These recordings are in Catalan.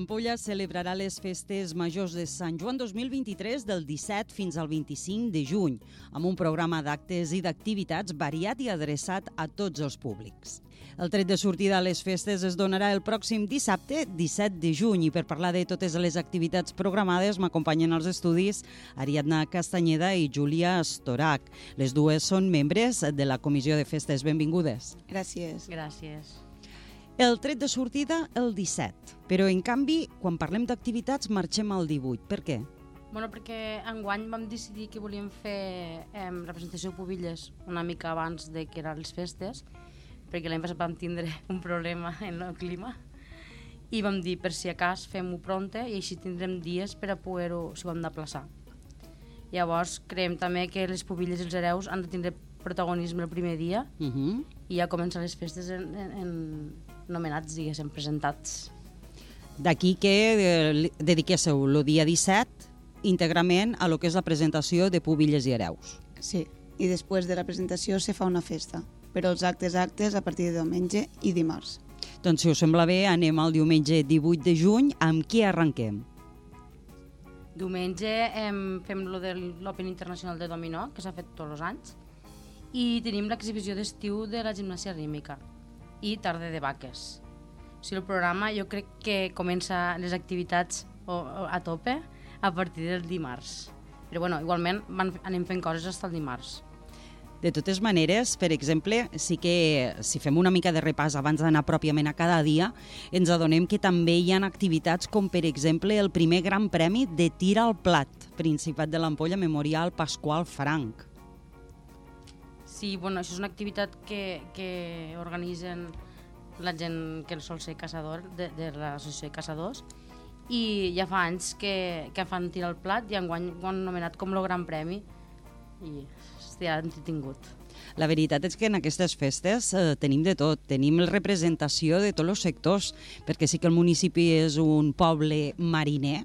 L'Ampolla celebrarà les festes majors de Sant Joan 2023 del 17 fins al 25 de juny, amb un programa d'actes i d'activitats variat i adreçat a tots els públics. El tret de sortida a les festes es donarà el pròxim dissabte, 17 de juny, i per parlar de totes les activitats programades m'acompanyen als estudis Ariadna Castanyeda i Júlia Storac. Les dues són membres de la Comissió de Festes. Benvingudes. Gràcies. Gràcies. El tret de sortida el 17, però en canvi, quan parlem d'activitats, marxem al 18. Per què? Bueno, perquè enguany vam decidir que volíem fer eh, representació de pubilles una mica abans de que eren les festes, perquè l'any passat vam tindre un problema en el clima i vam dir, per si a cas, fem-ho pronte i així tindrem dies per a poder-ho, si ho hem d'aplaçar. Llavors, creiem també que les pubilles i els hereus han de tindre protagonisme el primer dia Uh -huh. i ja començar les festes en, en, en nomenats, diguéssim, presentats. D'aquí que eh, dediquéssiu el dia 17 íntegrament a lo que és la presentació de pubilles i hereus. Sí, i després de la presentació se fa una festa, però els actes actes a partir de diumenge i dimarts. Doncs si us sembla bé, anem al diumenge 18 de juny. Amb qui arrenquem? Diumenge em, fem lo de l'Open Internacional de Dominó, que s'ha fet tots els anys, i tenim l'exhibició d'estiu de la gimnàsia rítmica i tarda de vaques. O sigui, el programa jo crec que comença les activitats a tope a partir del dimarts. Però bueno, igualment van, anem fent coses fins al dimarts. De totes maneres, per exemple, sí que si fem una mica de repàs abans d'anar pròpiament a cada dia, ens adonem que també hi ha activitats com, per exemple, el primer gran premi de tir al plat, Principat de l'Ampolla Memorial Pasqual Franc. Sí, bueno, això és una activitat que, que organitzen la gent que sol ser caçador de, de l'associació de caçadors i ja fa anys que, que fan tirar el plat i enguany ho han nomenat com el gran premi i estia entretingut. La veritat és que en aquestes festes eh, tenim de tot, tenim representació de tots els sectors, perquè sí que el municipi és un poble mariner,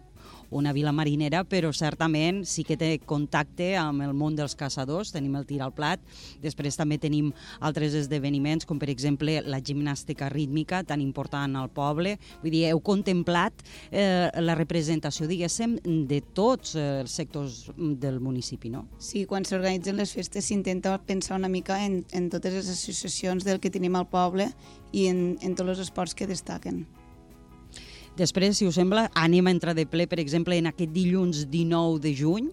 una vila marinera, però certament sí que té contacte amb el món dels caçadors, tenim el tir al plat, després també tenim altres esdeveniments, com per exemple la gimnàstica rítmica, tan important al poble, vull dir, heu contemplat eh, la representació, diguéssim, de tots els sectors del municipi, no? Sí, quan s'organitzen les festes s'intenta pensar una mica en, en totes les associacions del que tenim al poble i en, en tots els esports que destaquen. Després, si us sembla, anem a entrar de ple, per exemple, en aquest dilluns 19 de juny,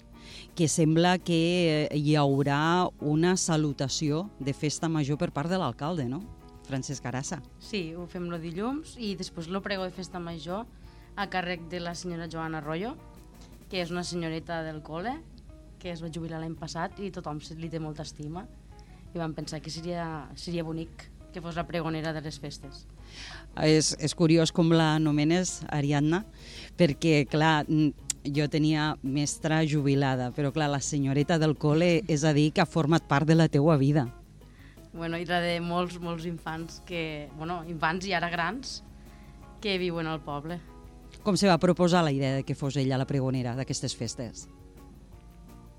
que sembla que eh, hi haurà una salutació de festa major per part de l'alcalde, no? Francesc Arassa. Sí, ho fem el dilluns i després el pregó de festa major a càrrec de la senyora Joana Arroyo, que és una senyoreta del col·le, que es va jubilar l'any passat i tothom li té molta estima i vam pensar que seria, seria bonic que fos la pregonera de les festes. És, és curiós com l'anomenes, Ariadna, perquè, clar, jo tenia mestra jubilada, però, clar, la senyoreta del col·le és a dir que ha format part de la teua vida. Bueno, i la de molts, molts infants que, bueno, infants i ara grans que viuen al poble. Com se va proposar la idea de que fos ella la pregonera d'aquestes festes?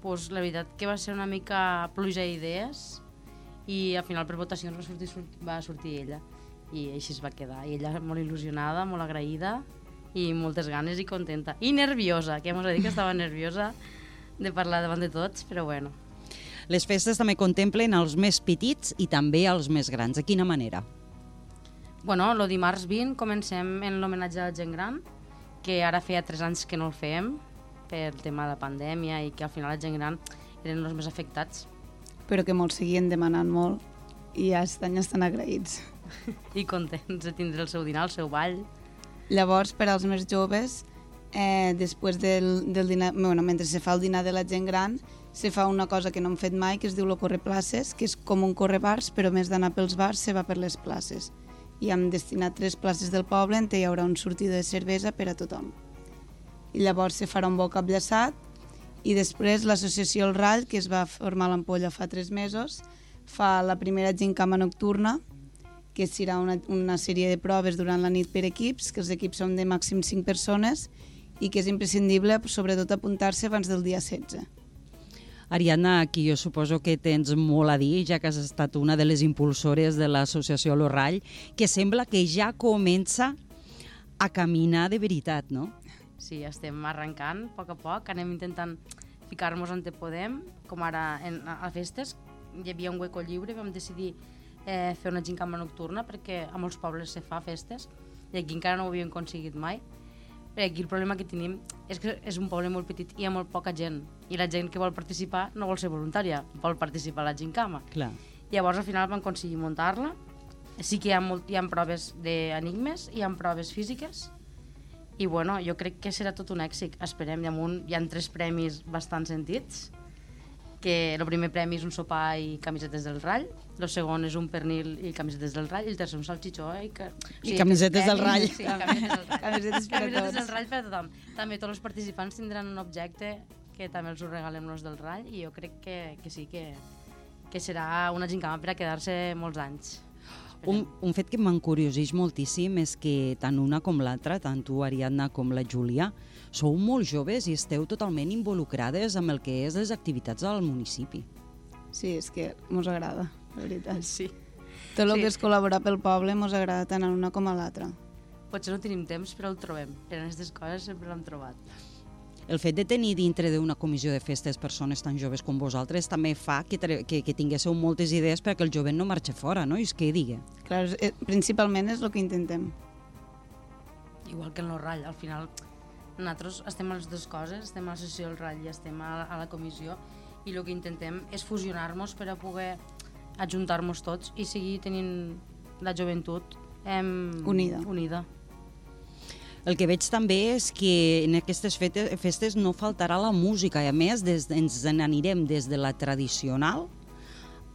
pues, la veritat que va ser una mica pluja d'idees i al final per votacions va sortir, va sortir ella. I així es va quedar. I ella molt il·lusionada, molt agraïda i moltes ganes i contenta. I nerviosa, que ja m'ho dit que estava nerviosa de parlar davant de tots, però bueno. Les festes també contemplen els més petits i també els més grans. De quina manera? Bueno, el dimarts 20 comencem en l'homenatge a la gent gran, que ara feia 3 anys que no el fèiem per el tema de la pandèmia i que al final la gent gran eren els més afectats Però que molts seguien demanant molt i ja estan, estan agraïts. i contents de tindre el seu dinar, el seu ball. Llavors, per als més joves, eh, després del, del dinar, bueno, mentre se fa el dinar de la gent gran, se fa una cosa que no hem fet mai, que es diu lo correplaces, que és com un correbars, però a més d'anar pels bars, se va per les places. I hem destinat tres places del poble on hi haurà un sortida de cervesa per a tothom. I llavors se farà un bo cap llaçat i després l'associació El Rall, que es va formar a l'Ampolla fa tres mesos, fa la primera gincama nocturna, que serà una, una sèrie de proves durant la nit per equips, que els equips són de màxim 5 persones i que és imprescindible, sobretot, apuntar-se abans del dia 16. Ariadna, aquí jo suposo que tens molt a dir, ja que has estat una de les impulsores de l'associació L'Orrall, que sembla que ja comença a caminar de veritat, no? Sí, estem arrencant a poc a poc, anem intentant ficar-nos on te podem, com ara en, a festes, hi havia un hueco lliure, vam decidir eh, fer una gincama nocturna perquè a molts pobles se fa festes i aquí encara no ho havíem aconseguit mai. Perquè aquí el problema que tenim és que és un poble molt petit i hi ha molt poca gent i la gent que vol participar no vol ser voluntària, vol participar a la gincama. Clar. Llavors al final vam aconseguir muntar-la. Sí que hi ha, molt, hi ha proves d'enigmes, hi ha proves físiques i bueno, jo crec que serà tot un èxit. Esperem, hi ha, un, hi ha tres premis bastant sentits que el primer premi és un sopar i camisetes del Rall, el segon és un pernil i camisetes del Rall, i el tercer un salchichó eh, i, que, I camisetes del Rall. Sí, camisetes del Rall. Camisetes per a camisetes del Rall per a tothom. També tots els participants tindran un objecte que també els ho regalem los del Rall i jo crec que, que sí que, que serà una gincama per a quedar-se molts anys. Un, un fet que m'encurioseix moltíssim és que tant una com l'altra, tant tu, Ariadna, com la Júlia, sou molt joves i esteu totalment involucrades amb el que és les activitats del municipi. Sí, és que mos agrada, la veritat. Sí. Tot el Sí. que és col·laborar pel poble mos agrada tant a l'una com a l'altra. Potser no tenim temps, però el trobem. Per aquestes coses sempre l'hem trobat. El fet de tenir dintre d'una comissió de festes persones tan joves com vosaltres també fa que, que, que tinguéssiu moltes idees perquè el jovent no marxi fora, no? I és que digui. Clar, principalment és el que intentem. Igual que en el Rall, al final nosaltres estem a les dues coses, estem a l'associació del Rall i estem a, a la comissió i el que intentem és fusionar-nos per a poder ajuntar-nos tots i seguir tenint la joventut em, Unida. unida. El que veig també és que en aquestes festes no faltarà la música i a més des, ens n'anirem des de la tradicional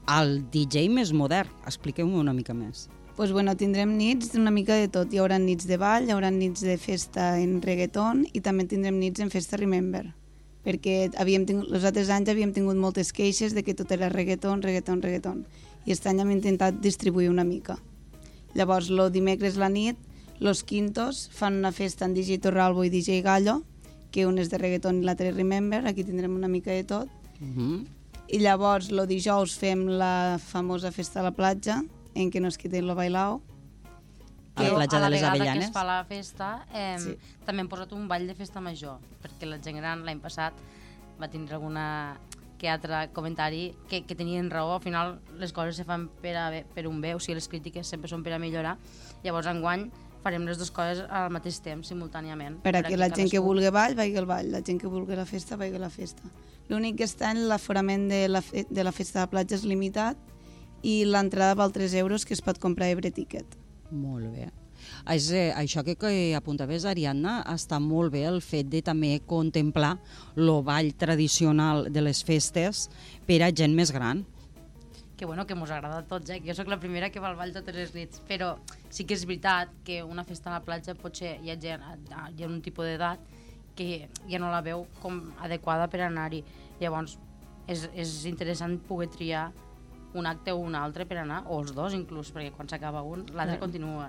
al DJ més modern. Expliqueu-me una mica més. pues bueno, tindrem nits una mica de tot. Hi haurà nits de ball, hi haurà nits de festa en reggaeton i també tindrem nits en festa Remember perquè havíem tingut, els altres anys havíem tingut moltes queixes de que tot era reggaeton, reggaeton, reggaeton. I aquest any hem intentat distribuir una mica. Llavors, el dimecres la nit, los quintos fan una festa en DJ Torralbo i DJ Gallo, que un és de reggaeton i l'altre Remember, aquí tindrem una mica de tot. Uh -huh. I llavors, el dijous, fem la famosa festa a la platja, en què nos quiten lo bailao. A la platja a la de les vegada Avellanes. que es fa la festa, eh, Sí. també hem posat un ball de festa major, perquè la gent gran l'any passat va tindre alguna que altre comentari que, que tenien raó, al final les coses se fan per, a, per un bé, o sigui, les crítiques sempre són per a millorar, llavors enguany farem les dues coses al mateix temps, simultàniament. Per a que la gent que vulgui ball, vagi al ball. La gent que vulgui la festa, vagi a la festa. L'únic que està en l'aforament de, la fe de la festa de la platja és limitat i l'entrada val 3 euros que es pot comprar Ebre Ticket. Molt bé. És, eh, això que, que apuntaves, Ariadna, està molt bé el fet de també contemplar el ball tradicional de les festes per a gent més gran. Que bueno, que mos agrada a tots, eh? que jo sóc la primera que va al ball totes les nits, però sí que és veritat que una festa a la platja potser hi ha gent, hi ha un tipus d'edat que ja no la veu com adequada per anar-hi. Llavors, és, és interessant poder triar un acte o un altre per anar, o els dos inclús, perquè quan s'acaba un, l'altre continua.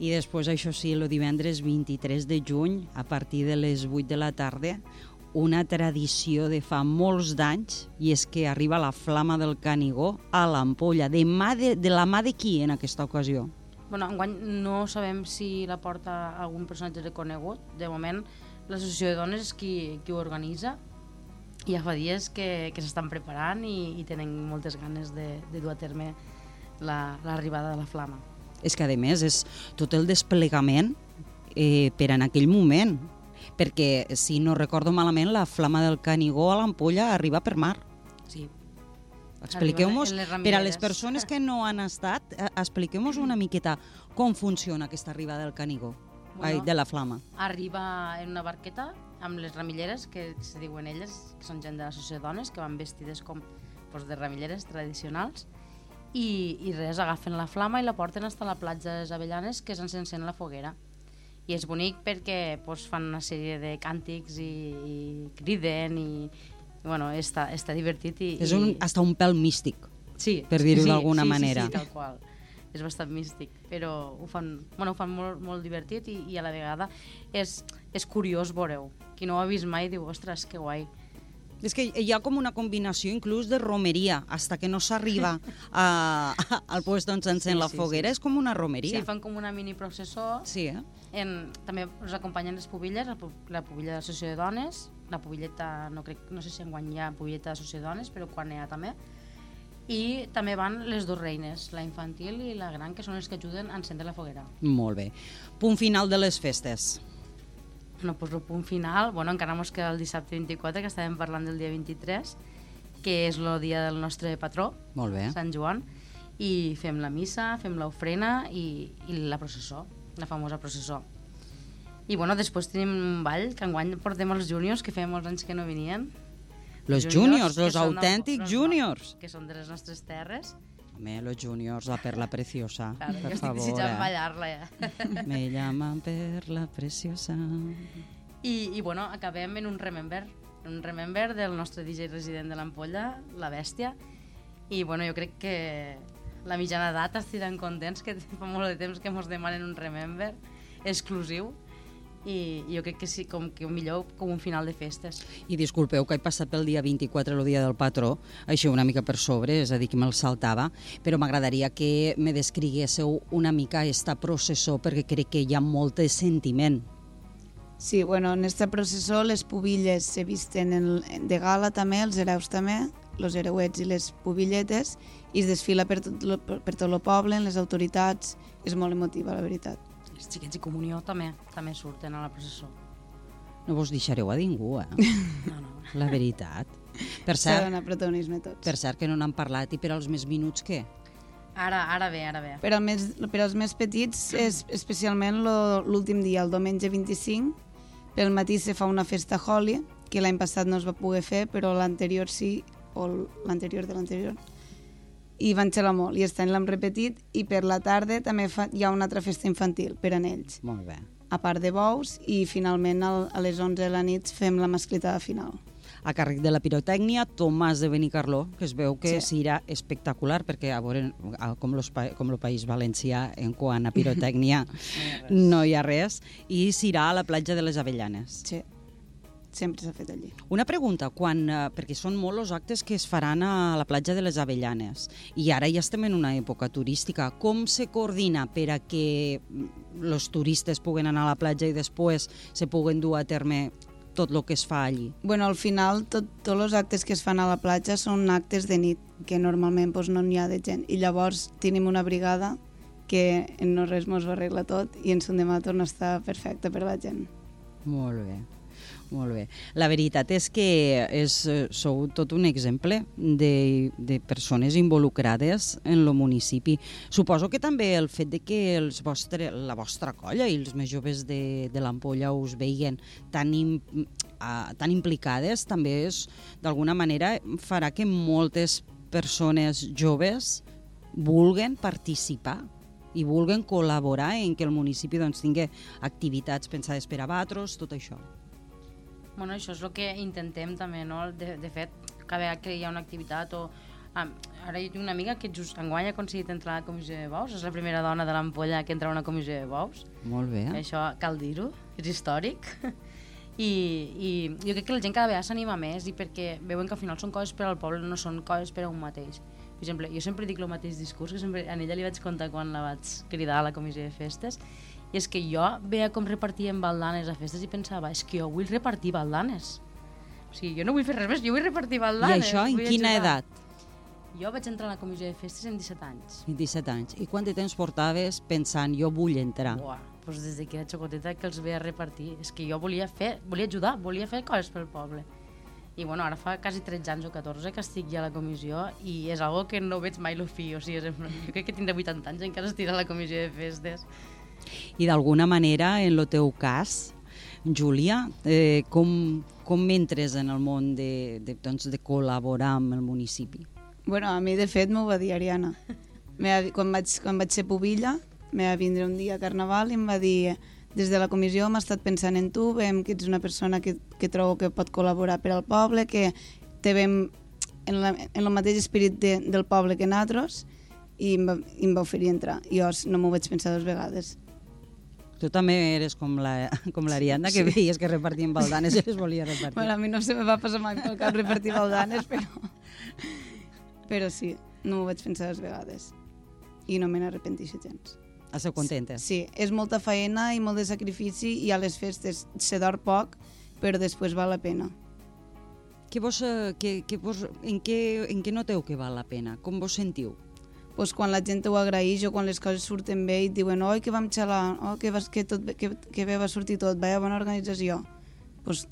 I després, això sí, el divendres 23 de juny, a partir de les 8 de la tarda, una tradició de fa molts d'anys, i és que arriba la flama del Canigó a l'ampolla. De, mà de, de la mà de qui en aquesta ocasió? Bueno, enguany no sabem si la porta algun personatge reconegut. De moment, l'associació de dones és qui, qui ho organitza i ja fa dies que, que s'estan preparant i, i tenen moltes ganes de, de dur a terme la- l'arribada de la flama. És que, a més, és tot el desplegament eh, per en aquell moment. Perquè, si no recordo malament, la flama del Canigó a l'ampolla arriba per mar. Sí. Expliqueu-nos, per a les persones que no han estat, eh, expliqueu-nos una miqueta com funciona aquesta arribada del Canigó, Bueno. ai, de la flama. Arriba en una barqueta amb les ramilleres, que se diuen elles, que són gent de l'associació de dones, que van vestides com doncs, de ramilleres tradicionals, i, i res, agafen la flama i la porten fins a la platja de les Avellanes, que és on s'encén la foguera. I és bonic perquè doncs, fan una sèrie de càntics i, i criden i, i bueno, està, està divertit. I, És un, i... hasta un pèl místic. Sí, per dir-ho sí, d'alguna sí, manera. Sí, sí, tal qual. És bastant místic, però ho fan, bueno, ho fan molt, molt divertit i, i a la vegada és, és curiós veure-ho. Qui no ho ha vist mai diu, ostres, que guai. És que hi ha com una combinació inclús de romeria, hasta que no s'arriba al puest on s'encén Sí, la sí, foguera, sí. és com una Sí, romeria. fan com una mini processó. Sí, eh? En, també us acompanyen les pubilles, la, la pubilla de l'Associació de Dones, la pubilleta, no, crec, no sé si enguany hi ha pubilleta de l'Associació de Dones, però quan n'hi ha també. I també van les dues reines, la infantil i la gran, que són les que ajuden a encendre la foguera. Molt bé. Punt final de les festes. No, doncs el punt final, bueno, encara mos queda el dissabte 24, que estàvem parlant del dia 23, que és el dia del nostre patró, Molt bé. Sant Joan, i fem la missa, fem l'ofrena i, i la processó, la famosa processó. I bueno, després tenim un ball, que enguany portem els júniors, que feia molts anys que no venien. Los juniors, los autèntics juniors. Que són de les nostres terres. Home, los juniors, la perla preciosa, Claro, jo per estic favor. desitjant Eh? ballar-la ja. Me llaman perla preciosa. I, I bueno, acabem en un remember, un remember del nostre DJ resident de l'Ampolla, la Bèstia. I bueno, jo crec que la mitjana edat estiran contents, que fa molt de temps que ens demanen un remember exclusiu. I jo crec que sí, com que millor com un final de festes. I disculpeu que he passat pel dia 24, el dia del patró, això una mica per sobre, és a dir, que me'l saltava, però m'agradaria que me descriguéssiu una mica esta processó, perquè crec que hi ha molt de sentiment. Sí, bueno, en esta processó les pubilles se visten en, de gala també, els hereus també, els hereuets i les pubilletes, i es desfila per tot, lo, per, tot el poble, en les autoritats, és molt emotiva, la veritat. Els xiquets i comunió també també surten a la processó. No vos deixareu a ningú, eh? No, no. La veritat. Per S'ha cert, donar protagonisme tots. per cert que no n'han parlat, i per als més minuts què? Ara, ara bé, ara bé. Per, al més, per als més petits, és especialment l'últim dia, el diumenge 25, pel matí se fa una festa Holly, que l'any passat no es va poder fer, però l'anterior sí, o l'anterior de l'anterior, i van xerrar molt, i aquest any l'hem repetit, i per la tarda també fa, hi ha una altra festa infantil per a ells, Molt bé. a part de bous, i finalment al, a les 11 de la nit fem la masclitada final. A càrrec de la pirotècnia, Tomàs de Benicarló, que es veu que Sí. serà espectacular, perquè a veure, com, los, com el País Valencià, en quant a pirotècnia, no hi ha res, i serà a la platja de les Avellanes. Sí, sempre s'ha fet allí. Una pregunta, quan, eh, perquè són molts els actes que es faran a la platja de les Avellanes i ara ja estem en una època turística, com se coordina per a que els turistes puguen anar a la platja i després se puguen dur a terme tot el que es fa allí? Bueno, al final, tot, tots els actes que es fan a la platja són actes de nit, que normalment doncs, no n'hi ha de gent. I llavors tenim una brigada que en no res mos ho arregla tot i en son demà torna a estar perfecte per la gent. Molt bé. Molt bé. La veritat és que és, eh, sou tot un exemple de, de persones involucrades en el municipi. Suposo que també el fet de que els vostre, la vostra colla i els més joves de, de l'Ampolla us veien tan, im, tan implicades també és, d'alguna manera, farà que moltes persones joves vulguen participar i vulguen col·laborar en que el municipi doncs, tingui activitats pensades per a batros, tot això. Bueno, això és el que intentem també, no? De, de fet, cada vegada que hi ha una activitat o... Ah, ara jo tinc una amiga que just enguany ha aconseguit entrar a la comissió de bous, és la primera dona de l'Ampolla que entra a una comissió de bous. Molt bé. Això cal dir-ho, és històric. I, I jo crec que la gent cada vegada s'anima més i perquè veuen que al final són coses per al poble, no són coses per a un mateix. Per exemple, jo sempre dic el mateix discurs, que sempre a ella li vaig contar quan la vaig cridar a la comissió de festes, i és que jo veia com repartien baldanes a festes i pensava, és que jo vull repartir baldanes. O sigui, jo no vull fer res més, jo vull repartir I baldanes. això en quina ajudar. edat? Jo vaig entrar a la comissió de festes amb 17 anys. 27 anys. I quant de temps portaves pensant jo vull entrar? Buah, doncs des de que era xocoteta que els veia repartir. És que jo volia fer, volia ajudar, volia fer coses pel poble. I bueno, ara fa quasi 13 anys o 14 que estic ja a la comissió i és algo que no veig mai el fi. O sigui, jo crec que tindré 80 anys encara estic a la comissió de festes. I d'alguna manera, en el teu cas, Júlia, eh, com, com entres en el món de, de, doncs, de col·laborar amb el municipi? Bueno, a mi, de fet, m'ho va dir Ariana. Quan, vaig, quan vaig ser pubilla, me va vindre un dia a Carnaval i em va dir des de la comissió hem estat pensant en tu, veiem que ets una persona que, que trobo que pot col·laborar per al poble, que te veiem en, la, en el mateix espírit de, del poble que nosaltres i em va, i em va oferir entrar. Jo no m'ho vaig pensar dues vegades. Tu també eres com la- com l'Ariadna, la, que Sí. veies que repartien baldanes i les volia repartir. Bueno, a mi no se me va passar mai pel cap repartir baldanes, però... Però sí, no m'ho vaig pensar dues vegades. I no me n'arrepenteixo gens. Esteu contenta? Sí, és molta faena i molt de sacrifici i a les festes se dor poc, però després val la pena. Què vos, eh, que, que vos, en, què, en què noteu que val la pena? Com vos sentiu? Pues, quan la gent ho agraeix o quan les coses surten bé i et diuen oi, que vam xalar, oh, que, vas, que, tot, que, que bé va sortir tot, vaya bona organització. Pues,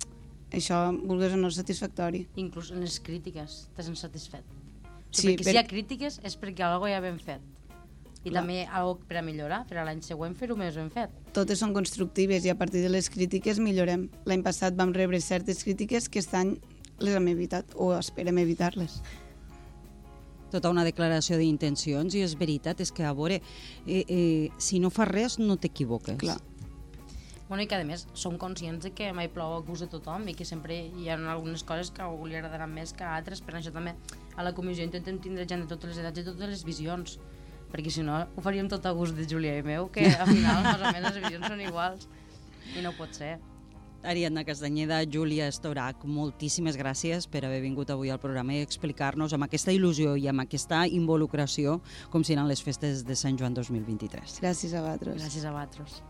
això, vulguis o no, és satisfactori. Inclús en les crítiques te sents satisfet. O Sí, sigui, perquè per- si hi ha crítiques és perquè alguna ja ben fet. I Clar. també algo per a millorar, per a l'any següent fer-ho més ben fet. Totes són constructives i a partir de les crítiques millorem. L'any passat vam rebre certes crítiques que aquest any les hem evitat o esperem evitar-les. Tota una declaració d'intencions i és veritat, és que a veure, eh, eh, si no fas res no t'equivoques. Clar. Bueno, i que a més som conscients de que mai plou a gust de tothom i que sempre hi ha algunes coses que a algú li agradaran més que a altres, per això també a la comissió intentem tindre gent de totes les edats i totes les visions, perquè si no ho faríem tot a gust de Júlia i meu, que al final més o menys les visions són iguals i no pot ser. Ariadna Castanyeda, Júlia Estorac, moltíssimes gràcies per haver vingut avui al programa i explicar-nos amb aquesta il·lusió i amb aquesta involucració com seran les festes de Sant Joan 2023. Gràcies a vosaltres. Gràcies a vosaltres.